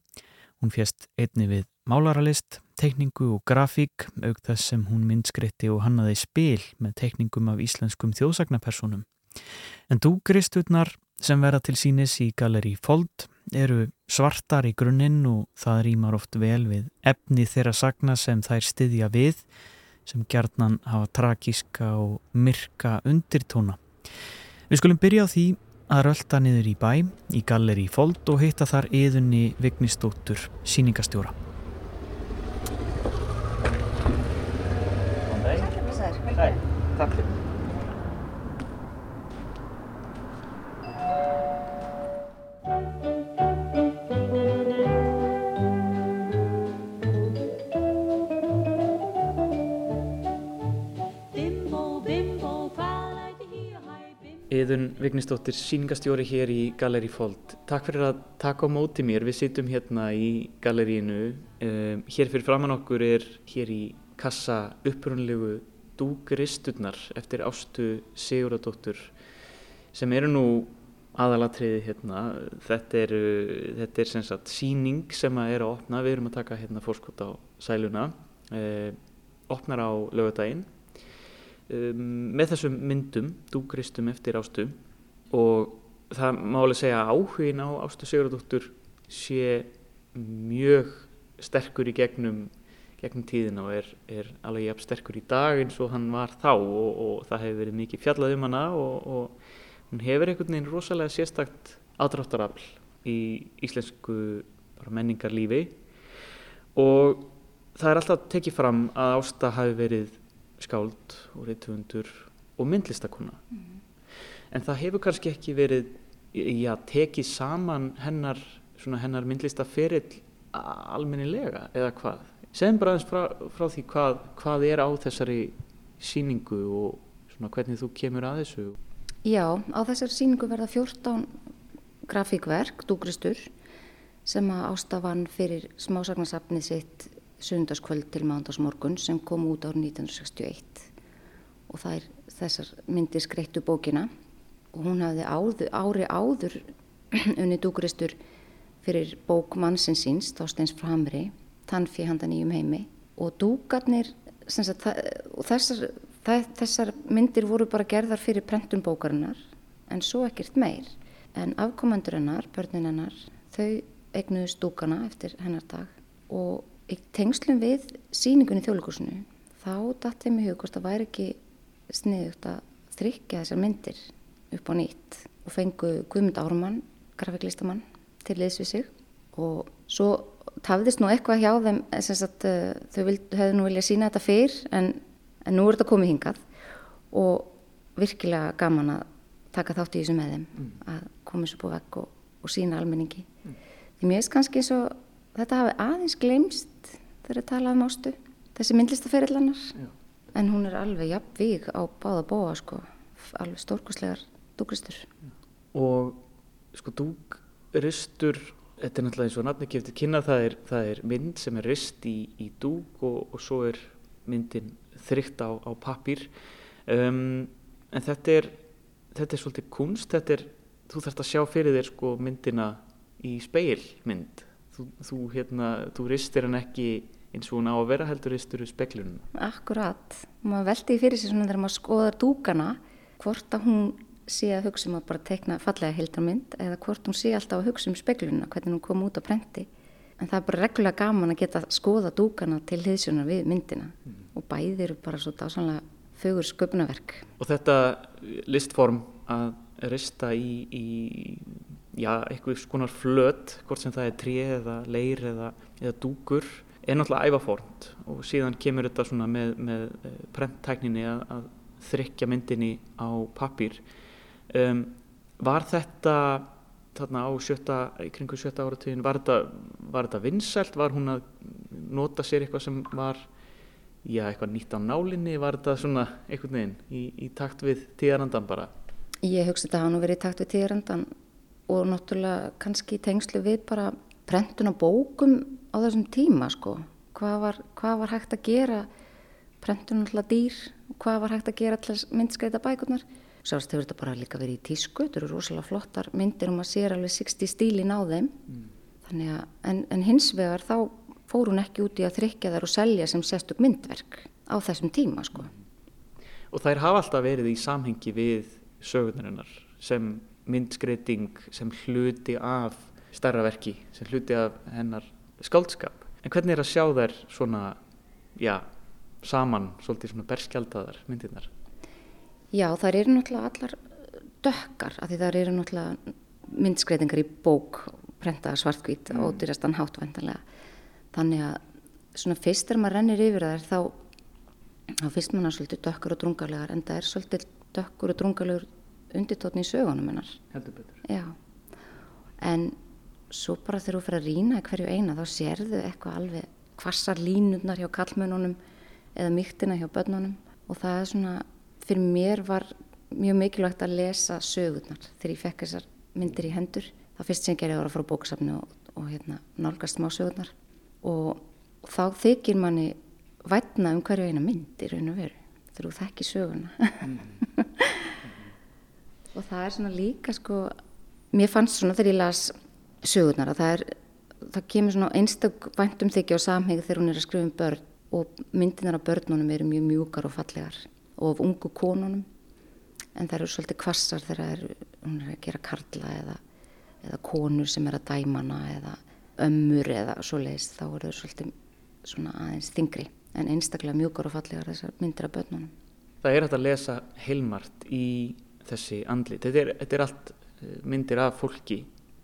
Hún fjæst einni við málaralist, tekningu og grafík auk þess sem hún myndskreitti og hannaði spil með tekningum af íslenskum þjóðsagnapersonum. En dúgristutnar sem verða til sínis í Galeri Fold eru svartar í grunninn og það rýmar oft vel við efni þeirra sagna sem þær styðja við sem gerðnan hafa tragíska og myrka undirtóna. Við skulum byrja á því að rölda niður í bæ í Galleri Fold og heita þar eðunni Vignistóttur síningastjóra. Takk fyrir. Iðun Vignistóttir, síningastjóri hér í Galeri Fold. Takk fyrir að taka á móti mér. Við sittum hérna í galerínu. Um, hér fyrir framann okkur er hér í kassa upprunlegu dúgristurnar eftir ástu Siguradóttur. sem eru nú aðalatriði hérna þetta er, þetta er sem sagt síning sem er að opna við erum að taka hérna fórskot á sæluna eh, opnar á lögadaginn um, með þessum myndum dúgristum eftir ástu og það má alveg segja að áhugin á ástu Sigurðardóttur sé mjög sterkur í gegnum gegnum tíðina og er, er alveg jafn sterkur í dag eins og hann var þá. Og, og það hefur verið mikið fjallað um hana og, og hún hefur einhvern veginn rosalega sérstakt aðdráttarafl í íslensku menningarlífi. Og það er alltaf tekið fram að Ásta hafi verið skáld og reytufundur og myndlistakona mm. En það hefur kannski ekki verið já, tekið saman hennar, hennar myndlistaferill almennilega eða hvað? Segðum bara aðeins frá, frá því hvað, hvað er á þessari síningu og hvernig þú kemur að þessu. Já, á þessari síningu verða 14 grafíkverk, dúgristur, sem að ástafan fyrir smásagnasafnið sitt sundarskvöld til mándagsmorgun sem kom út árið 1961 og það er þessar myndir skreittu bókina og hún hafði áður, ári áður unni dúgristur fyrir bók mannsins síns, Þásteins Framri tannfí handan í um heimi. Og dúkarnir sagt, þessar, þessar myndir voru bara gerðar fyrir prentun bókarinnar en svo ekkert meir. En afkomandur hennar, börnin hennar þau eignuðu stúkana eftir hennar dag. Og í tengslum við síningunni þjóðlíkursinu þá datt þeim í hug hvort það væri ekki sniðugt að þrykja þessar myndir upp á nýtt og fengu Guðmund Ármann, grafiklistamann til liðs við sig. Og svo tafðist nú eitthvað hjá þeim sagt, uh, þau hefðu nú viljað sína þetta fyrr en, en nú er þetta komið hingað. Og virkilega gaman að taka þátt í þessu með þeim mm. að koma svo búið vekk og, og sína almenningi. Mm. því mér veist kannski eins og þetta hafi aðeins glemst þegar það talaði um ástu þessi myndlistaferillannar en hún er alveg jafnvík á báða bóa sko, alveg stórkuslegar dúgristur og sko dúgristur þetta er náttúrulega eins og nafni keftir kynna það er, það er mynd sem er rist í, í dúk og, og svo er myndin þrygt á, á pappir um, en þetta er þetta er svolítið kunst þetta er, þú þarfst að sjá fyrir þér sko myndina í speilmynd þú, þú, hérna, þú ristir hann ekki eins og hún á að vera heldur ristur í speklunum Akkurat, maður veldi fyrir sig svona þegar maður skoðar dúkana hvort að hún sé að hugsa um að bara tekna fallega hildarmynd eða hvort hún sé alltaf að hugsa um speglununa, hvernig hún kom út á prenti. En það er bara reglulega gaman að geta skoða dúkana til hliðsjónar við myndina mm. og bæðir eru bara svo dásanlega fögur sköpunaverk. Og þetta listform að rista í, í já, eitthvað skonar flöt, hvort sem það er trí eða leir eða, eða dúkur, er náttúrulega ævaformt og síðan kemur þetta svona með, með prenttækninni að, að þrykja myndinni á pappir Um, var þetta þarna á sjötta, kringu sjötta áratögin, var þetta, þetta vinsælt? Var hún að nota sér eitthvað sem var, já, eitthvað nýtt á nálinni? Var þetta svona einhvern veginn í, í takt við tíðarandan bara? Ég hugsa þetta hann að vera í takt við tíðarandan og náttúrulega kannski í tengslu við bara prentun á bókum á þessum tíma sko. Hvað var, hvað var hægt að gera prentun alltaf dýr, hvað var hægt að gera alltaf myndskreita bækurnar? Sást hefur þetta bara líka verið í tísku, þetta eru rosalega flottar myndir og maður sér alveg 60 stílin á þeim. Mm. Að, en, en hins vegar þá fór hún ekki út í að þrykja þær og selja sem sérstök myndverk á þessum tíma sko. Mm. Og þær hafa alltaf verið í samhengi við sögurnarinnar sem myndskreiting, sem hluti af starra verki, sem hluti af hennar skáldskap. En hvernig er að sjá þær svona, já, saman, svolítið svona berskjaldaðar myndirnar? Já, þar eru náttúrulega allar dökkar af því þar eru náttúrulega myndskreitingar í bók prenta svartkvít mm. og dyrjastan hátvendanlega þannig að svona fyrst þegar maður rennir yfir þær þá þá fyrst manna svolítið dökkur og drungarlegar en það er svolítið dökkur og drungarlegur undirtótni í sögunum hennar heldur betur Já. en svo bara þegar þú fyrir að rýna hverju eina þá sérðu eitthvað alveg hvassar línundnar hjá kallmönunum eða mýktina hjá börnunum og það er svona fyrir mér var mjög mikilvægt að lesa sögurnar þegar ég fekk þessar myndir í hendur. Það fyrst sem ég gerði vera að fara á bóksafni og, og hérna, nálgast smá sögurnar og, og þá þykir manni vætna um hverju eina mynd í raun og veru þegar þú þekki sögurna. Og það er svona líka sko, mér fannst svona þegar ég las sögurnar að það er, það kemur svona einstak væntum þykja á samhengið þegar hún er að skrifa um börn og myndinar af börnunum eru mjög mjúkar og fallegar og af ungu konunum en það eru svolítið kvassar þegar hún er að gera karla eða, eða konur sem er að dæmana eða ömmur eða svo leiðist þá eru þau svolítið svona aðeins þingri en einstaklega mjúkar og fallegar þessar myndir af börnunum. Það er hægt að lesa heilmart í þessi andlit. Þetta er, þetta er allt eh, myndir af fólki.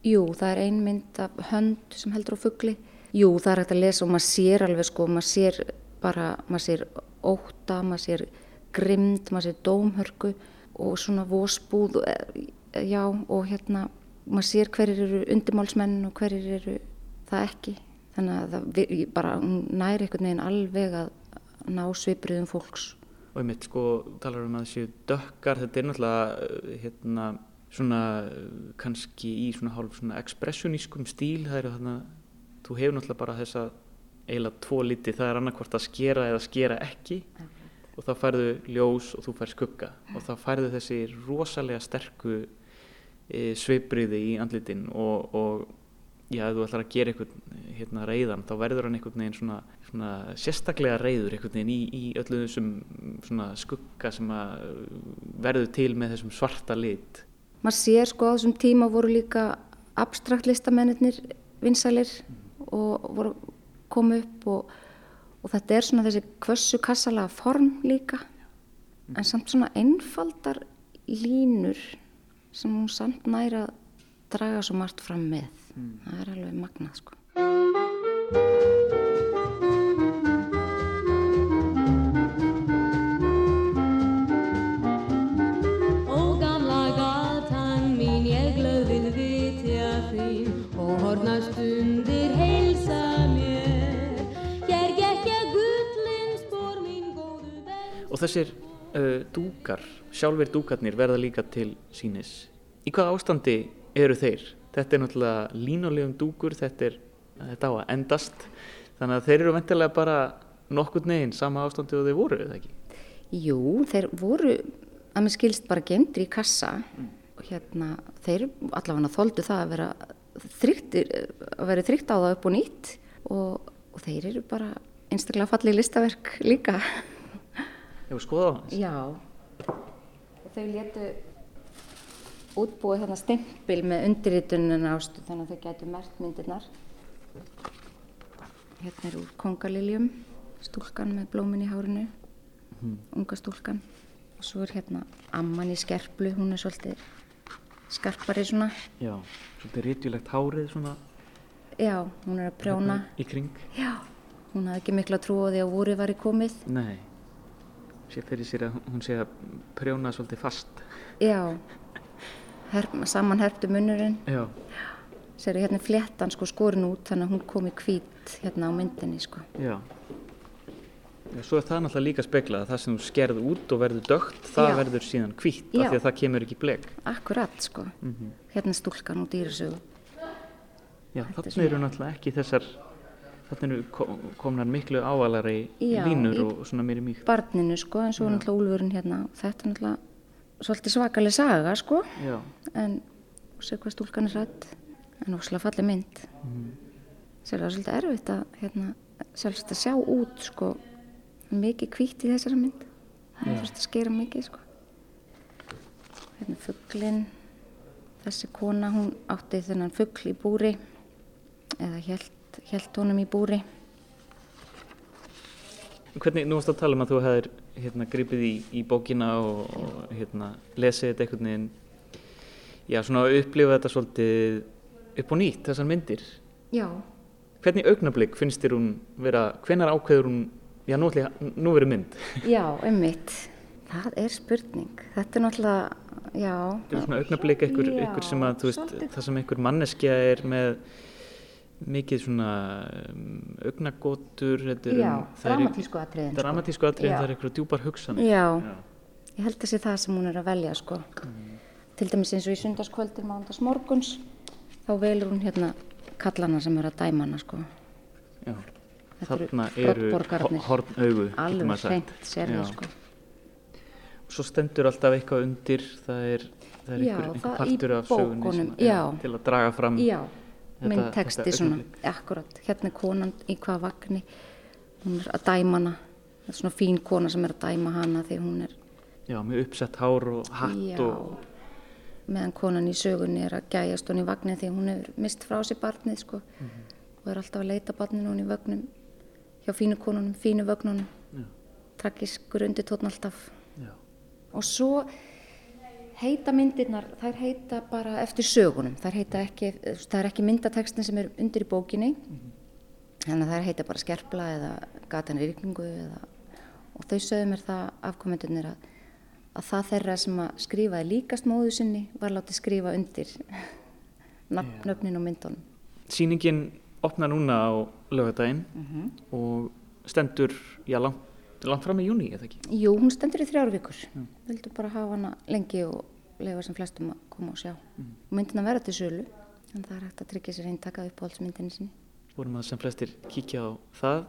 Jú, það er ein mynd af hönd sem heldur á fuggli. Jú, það er hægt að lesa og maður sér alveg sko, maður sér bara, maður sér óta, maður sér grimd, maður sér dómhörku og svona vósbúð, eh, já, og hérna, maður sér hverjir eru undirmálsmenn og hverjir eru það ekki. Þannig að það bara næri einhvern veginn alveg að ná svipriðum fólks og ég mitt sko talar um að þessu dökkar, þetta er náttúrulega eh, hérna svona kannski í svona hálf svona ekspressionískum stíl, það er þarna þú hefur náttúrulega bara þessa eiginlega tvo liti, það er annarkvort að skera eða skera ekki okay. Og þá færðu ljós og þú fær skugga og þá færðu þessi rosalega sterku e, sveibriði í andlitin og, og já, ef þú ætlar að gera eitthvað hérna reyðan, þá verður hann einhvern veginn svona, svona sérstaklega reyður einhvern veginn í, í öllu þessum svona skugga sem verður til með þessum svarta lit. Maður sér sko á þessum tíma voru líka abstrakt listamennir vinsælir mm. og voru komið upp og, og þetta er svona þessi kvössu kassala form líka. En samt svona einfaldar línur sem hún samt næra draga svo margt fram með. Mm. það er alveg magnað sko Og þessir uh, dúkar, sjálfur dúkarnir verða líka til sínis. Í hvað ástandi eru þeir? Þetta er náttúrulega línulegum dúkur, þetta, er, þetta á að endast, þannig að þeir eru ventilega bara nokkur neginn sama ástandi og þeir voru, eða ekki? Jú, þeir voru, að mér skilst bara gemdri í kassa mm. og hérna, þeir allavega þóldu það að vera þryktir, að vera þrykt á það upp og nýtt og, og þeir eru bara einstaklega fallið listaverk líka. Hefur skoðað á hans? Já, þau letu útbúið þarna stempil með undirritununa ástu þannig að þau gætu mert myndirnar. Hérna er úr kongaliljum, stúlkan með blómin í hárinu, mm. unga stúlkan. Og svo er hérna amman í skerplu, hún er svolítið skarpari svona. Já, svolítið rítjulegt hárið svona. Já, hún er að prjóna. Í kring. Já, hún hafði ekki miklu að trúa því að voru var í komið. Nei, sé fyrir sér að hún sé að prjóna svolítið fast. Já, herp, saman herptu munnurinn Já. Sér hérna fléttan sko skorin út þannig að hún komi kvít hérna á myndinni sko. Já. Já, svo er það náttúrulega líka speklað að það sem skerð út og verður dögt, það Já. verður síðan kvít af því að það kemur ekki bleg. Akkurat sko. Mm -hmm. Hérna stúlkan og dýrasögu. Já, þannig eru náttúrulega ekki þessar þannig eru komnar miklu ávalari línur og svona í mýkt. Barninu sko en svo náttúrulega úlfurinn hérna. Þetta er náttúrulega svolítið svakalig saga sko. Já. en sér hvað stúlkan er rætt en ósláð falli mynd. Mm. sér það er svolítið erfitt að hérna, sjálfsagt að sjá út sko. Mikið kvítt í þessari mynd. Það þurft að skera mikið sko. Hérna fugglin þessi kona hún átti þennan fuggl í búri. Eða held honum í búri. Hvernig, nú varst að tala um að þú hefðir hérna gripið í, í bókina og, og hérna lesið þetta einhvern veginn. Já svona upplifa þetta svolítið upp og nýtt þessar myndir. Já. Hvernig augnablík finnst þér hún vera, hvenar ákveður hún já nú, nú verið mynd? Já, ummitt það er spurning, þetta er náttúrulega já. Þetta er svona augnablík einhver sem að þú veist, það sem einhver manneskja er með mikið svona um, augnagotur dramatísku atriðin dramatísku atriðin, sko. það er eitthvað djúpar hugsan já. já, ég held að það sé það sem hún er að velja sko. mm. til dæmis eins og í sundarskvöldir mándags morguns þá velur hún hérna kallana sem er að dæma hana sko. já, þarna eru horn augu alveg hreint sér það sko og svo stendur alltaf eitthvað undir það er það er Já, einhver, einhver það partur af sögunni sem, já. til að draga fram Já, þetta svona, akkurat, hérna er konan í hvað vagni, hún er að dæma hana, það er svona fín kona sem er að dæma hana því hún er, já, með uppsett hár og hatt já, og meðan konan í sögunni er að gæjast hún í vagni því hún hefur mist frá sér barnið sko. Og er alltaf að leita barninu hún í vögnum. Hjá fínu konunum, fínu vögnunum, Já. tragiskur undir tótn alltaf. já, Og svo heita myndirnar, þær heita bara eftir sögunum, þær heita ekki, það er ekki myndatekstin sem er undir í bókinni, þannig að þær heita bara skerpla eða gatan í rykningu eða, og þau sögðu mér það afkomendunir að, að það þeirra sem að skrifaði líkast móðu sinni var látið skrifa undir nöfnin og myndunum. sýningin opnar núna á lögadaginn Mhm. og stendur, já, langt, langt fram í júni, eða ekki? Jú, hún stendur í þrjár vikur. Vildu bara hafa hana lengi og leifa sem flestum að koma og sjá. Og myndina verða til sölu, en það er hægt að tryggja sér einn taka upp áhaldsmyndinni sinni. Vorum að sem flestir kíkja á það.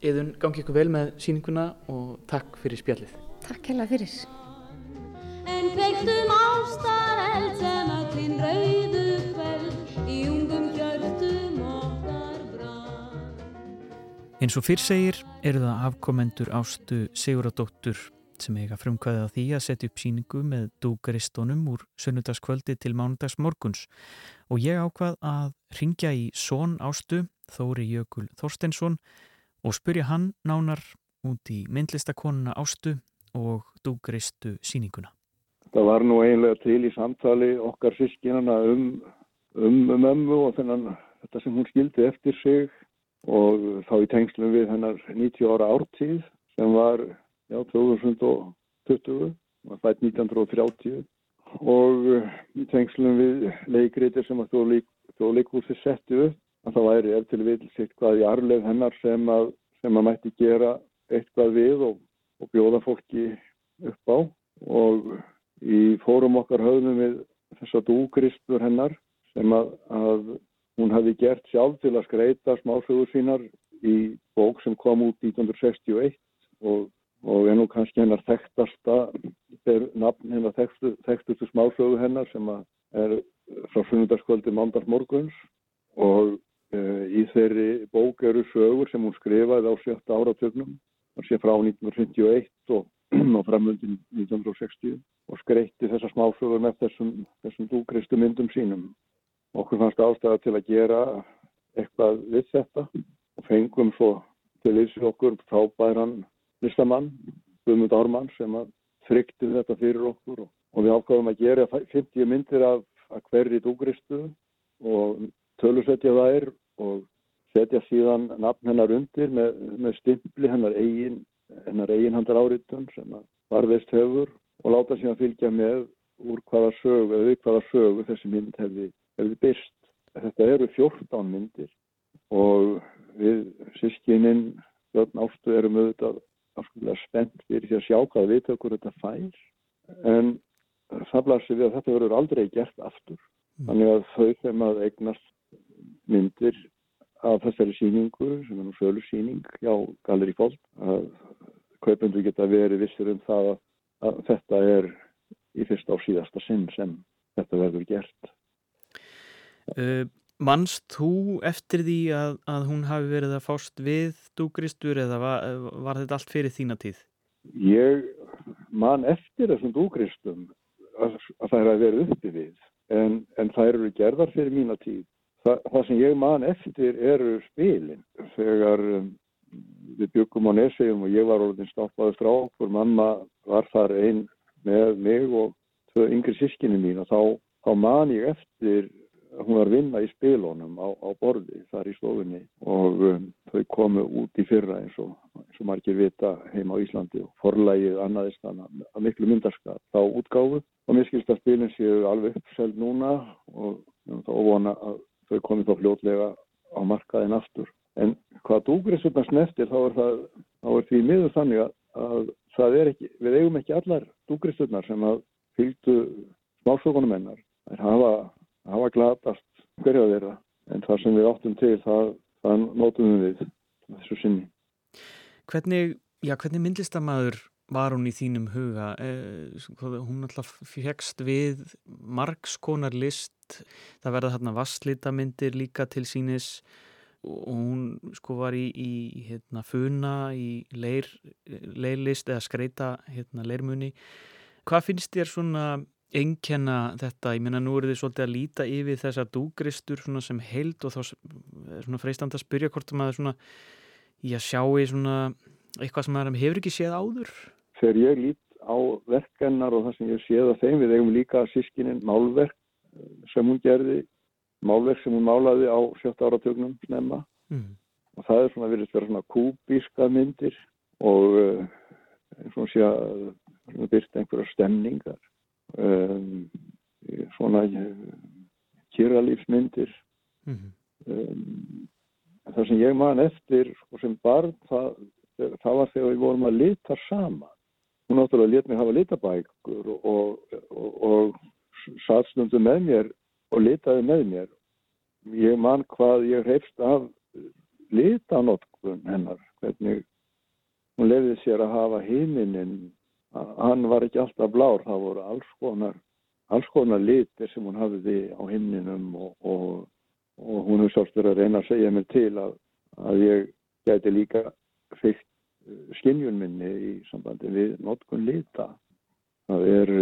Eðun, gangi ykkur vel með sýninguna og takk fyrir spjallið. Takk hella fyrir. Eins og fyrr segir eru það afkomendur Ástu Siguradóttur sem eiga frumkvæðið að því að setja upp síningu með dúgaristónum úr sunnudagskvöldi til mánudags morguns og ég ákvað að ringja í són Ástu, Þóri Jökul Þorsteinsson og spurja hann nánar út í myndlistakonuna Ástu og dúgaristu síninguna. Það var nú eiginlega til í samtali okkar sískinana um, um mömmu og þennan þetta sem hún skildi eftir sig og þá í tengslum við hennar 90 ára ártíð sem var já, 2020, var fætt 1930 og eh, í tengslum við leikritir sem að þjóðleikúsi setti upp að það væri ef til vil sitt hvað í arleif hennar sem að, sem að mætti gera eitthvað við og, og bjóða fólki upp á. Og í fórum okkar höfðum við þessa dúgristur hennar sem að, að hún hafi gert sjálf til að skreita smásögur sínar í bók sem kom út 1961 og, og er nú kannski hennar þekktasta er nafn hennar þekktu, þekktustu smásögu hennar sem að er frá sunnundarskvöldi mándags morguns og uh, í þeirri bók eru sögur sem hún skrifaði á sjötta áratögnum það sé frá 1951 og, og framöndin 1960 og skreitti þessar smásögur með þessum, þessum dúgristu myndum sínum. Okkur fannst ástæða til að gera eitthvað við þetta. Og fengum svo til þessu okkur frábæran listamann, Guðmund Ármann sem að þrykti þetta fyrir okkur og, við ákváðum að gera 50 myndir af, hverri dúgristu og tölusetja þær og setja síðan nafn hennar undir með, með stimpli hennar eigin, hennar eigin handar áritun sem varðist hefur og láta síðan fylgja með úr hvaða sögu, eða við hvaða sögu þessi mynd hefði, hefði byrst. Þetta eru 14 myndir og við sískininn, Björn Ástu, erum auðvitað afskaplega spennt fyrir því að sjá hvað viðtökur þetta fær en það blasir við að þetta verður aldrei gert aftur. Þannig að þau sem að eignast myndir af þessari síningu sem er nú sölu síning hjá Galeri Fold að kaupendur geta verið vissir um það að, að þetta er í fyrsta og síðasta sinn sem þetta verður gert. Uh, Manst þú eftir því að, að hún hafi verið að fást við dúgristur eða var, var þetta allt fyrir þína tíð? Ég man eftir þessum dúgristum að, að það er að vera uppi við en, en það eru gerðar fyrir mína tíð. Þa, það sem ég man eftir eru spilin. Þegar um, við byggum á Nesegum og ég var orðin stoppaður frá okkur, mamma var þar einn með mig og tvö yngri sískinni mín og þá, þá man ég eftir hún var að vinna í spilunum á, á borði þar í stofunni og um, þau komu út í fyrra eins og, eins og margir vita heima á Íslandi og forlægið annaðist að miklu myndarskap þá útgáfu og mér skilst að spilin séu alveg uppseld núna og um, þá vona að þau komi þá fljótlega á markaðin aftur. En hvað dúgristurna snertir þá er það þá er því miður þannig að, að það er ekki, við eigum ekki allar dúgristurnar sem að fylgdu smásökunum hennar. Það hafa hafa glatast hverja þeirra en það sem við áttum til það, það nótum við þessu sinni. Hvernig, já, hvernig myndlistamæður var hún í þínum huga? Eh, sko, hún alltaf fegst við margskonar list, það verða þarna vasslítamyndir líka til sínis og hún sko var í, í hérna, funa, í leir, leirlist eða skreita hérna, leirmunni. Hvað finnst þér svona engkenna þetta? Ég menna nú eru þið svolítið að líta yfir þessar dúgristur sem held og þá er svona freistand að spyrja hvort maður svona, já sjáu svona eitthvað sem maður hefur ekki séð áður? Þegar ég lít á verkennar og það sem ég séð að þeim við eigum líka sískinin málverk sem hún gerði málverk sem hún málaði á sjötta áratögnum snemma mm. og það er svona verið svona kúbíska myndir og uh, svona sé að byrta einhverja stemningar um, svona uh, kýralífsmyndir mm. um, það sem ég man eftir og sem barn það, það var þegar við vorum að lita sama hún náttúrulega let mig hafa litabækur og, og, og, og satt stundu með mér og litaði með mér. Ég man hvað ég hefst af litanótkun hennar, hvernig hún lefði sér að hafa heiminin, hann var ekki alltaf blár, það voru alls konar, alls konar litir sem hún hafiði á heimninum og, og, og hún hefði svolítið að reyna að segja mér til að, að ég gæti líka fyrst skinnjunminni í sambandi við nótkun lita. Það er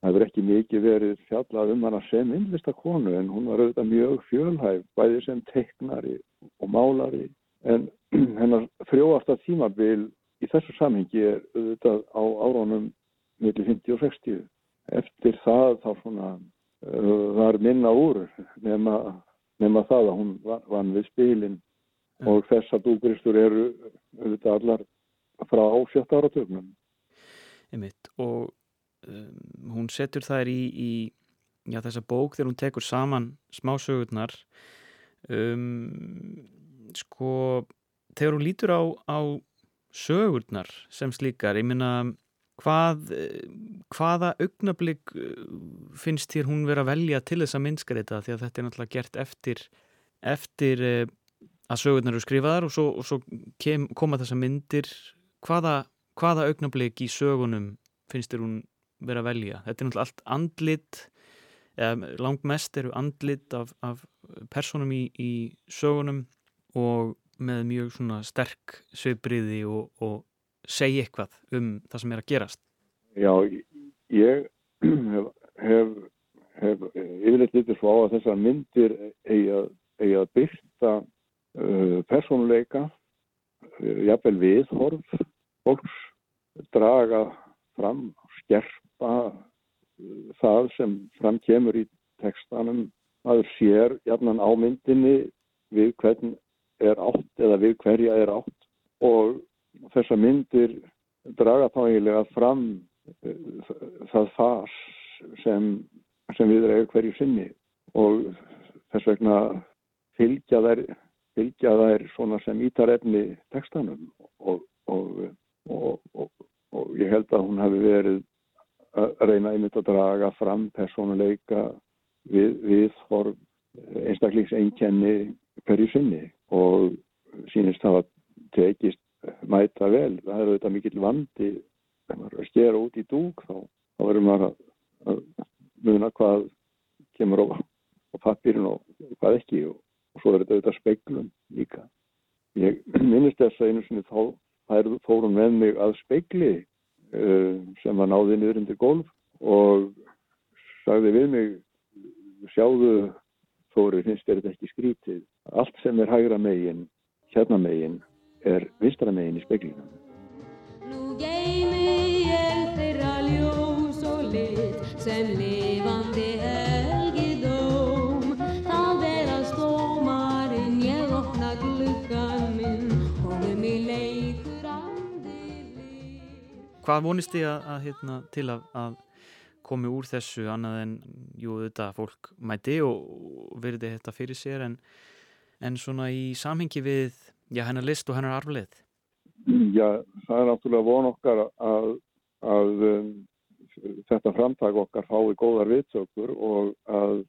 Það hefur ekki mikið verið fjallað um hana sem innlistakonu en hún var auðvitað mjög fjölhæf, bæði sem teiknari og málari. En hennar frjóasta tímabil í þessu samhengi er auðvitað á árónum millir 50 og 60. Eftir það þá svona uh, var minna úr nema, nema það að hún vann við spilin mm. og þessa dúgristur eru auðvitað allar frá sjötta áratögnum. Einmitt og um, hún setur þær í, í já, þessa bók þegar hún tekur saman smásögurnar um, sko þegar hún lítur á, á sögurnar sem slíkar, ég minna hvað, hvaða augnablík uh, finnst þér hún vera að velja til þessa minnskreita því að þetta er náttúrulega gert eftir eftir uh, að sögurnar eru skrifaðar og svo, og svo kem, koma þessa myndir. Hvaða, hvaða augnablík í sögunum finnst þér hún vera að velja. Þetta er náttúrulega allt andlit, langt mest eru andlit af, af personum í, í sögunum og með mjög svona sterk sveibriði og, og segja eitthvað um það sem er að gerast. Já, ég hef, hef, hef yfirleitt litið svo á að þessar myndir eigi að, eigi að byrta uh, personuleika, uh, jafnvel viðhorf, fólks draga fram, skerpa það sem fram kemur í tekstanum maður sér jafnan ámyndinni við hvern er átt eða við hverja er átt. Og þessa myndir draga þá eiginlega fram eh, það fas sem, sem við erum hverju sinni. Og þess vegna fylgja þær, fylgja þær svona sem ítarefni tekstanum og, og, og, og ég held að hún hafi verið að reyna einmitt að draga fram personuleika við, við form einstaklingseinkenni hverju sinni og sínist það að tekist mæta vel. Það er auðvitað mikill vandi þegar maður er að skera út í dúk þá, þá verður maður að, að muna hvað kemur á, á pappirinn og hvað ekki og, og svo er þetta auðvitað speiklum líka. Ég minnist þess að einu sinni þá fórum með mig að speikli Eh, sem var náðið niður undir golf og sagði við mig sjáðu Þóri finnst þetta ekki skrítið allt sem er hægra megin hérna megin er vistra megin í speklingum Nú geimi ég þeirra ljós og lit sem lifandi helgi dóm. Þá vera stómarinn ég opna glukkan minn og um í leik Hvað vonist þið að, að hérna, til að, að komi úr þessu annað en, jú, þetta fólk mæti og, og verði þetta fyrir sér en, en svona í samhengi við, já, hennar list og hennar arflið? Já, það er náttúrulega von okkar að, að um, þetta framtak okkar fái góðar vitsökur og að,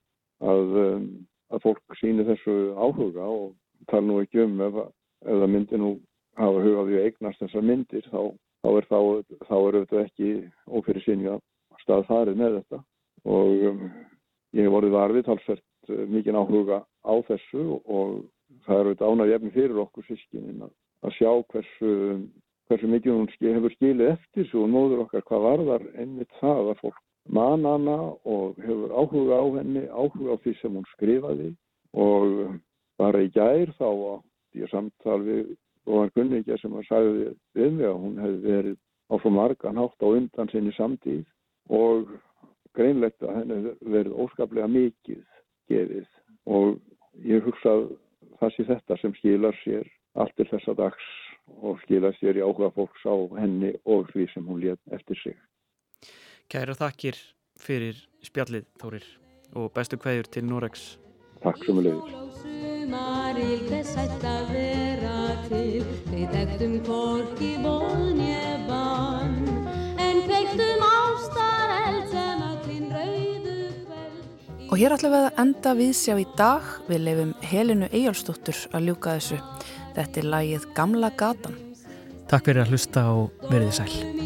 um, að fólk síni þessu áhuga og tala nú ekki um ef, ef það myndir nú hafa hugað í eignast þessar myndir þá þá er þetta ekki ófyrir sinja stað farið með þetta og um, ég hef vorið varfið talsvert uh, mikið áhuga á þessu og það er auðvitað ánægjefni fyrir okkur sískinin að, að sjá hversu, hversu mikið hún hefur skilið eftir svo nóður okkar hvað varðar einmitt það að fólk man hana og hefur áhuga á henni, áhuga á því sem hún skrifaði. Og bara í gær þá átti ég samtal við góðan kunningja sem að sagði við mig að hún hefði verið á svo margan hátt á undan sinni samtíð og greinlegt að henni verið óskaplega mikið gefið og ég hugsað það sé þetta sem skilar sér allt til þessa dags og skilar sér í áhuga fólks á henni og því sem hún létt eftir sig. Kæra þakkir fyrir spjallið Þórir og bestu hverjur til Noregs. Takk sem við leiðir. Og hér ætlum við að enda við sjá í dag við lefum Helinu Eyjálfsdóttur að ljúka þessu. Þetta er lagið Gamla gatan. Takk fyrir að hlusta og verðið sæl.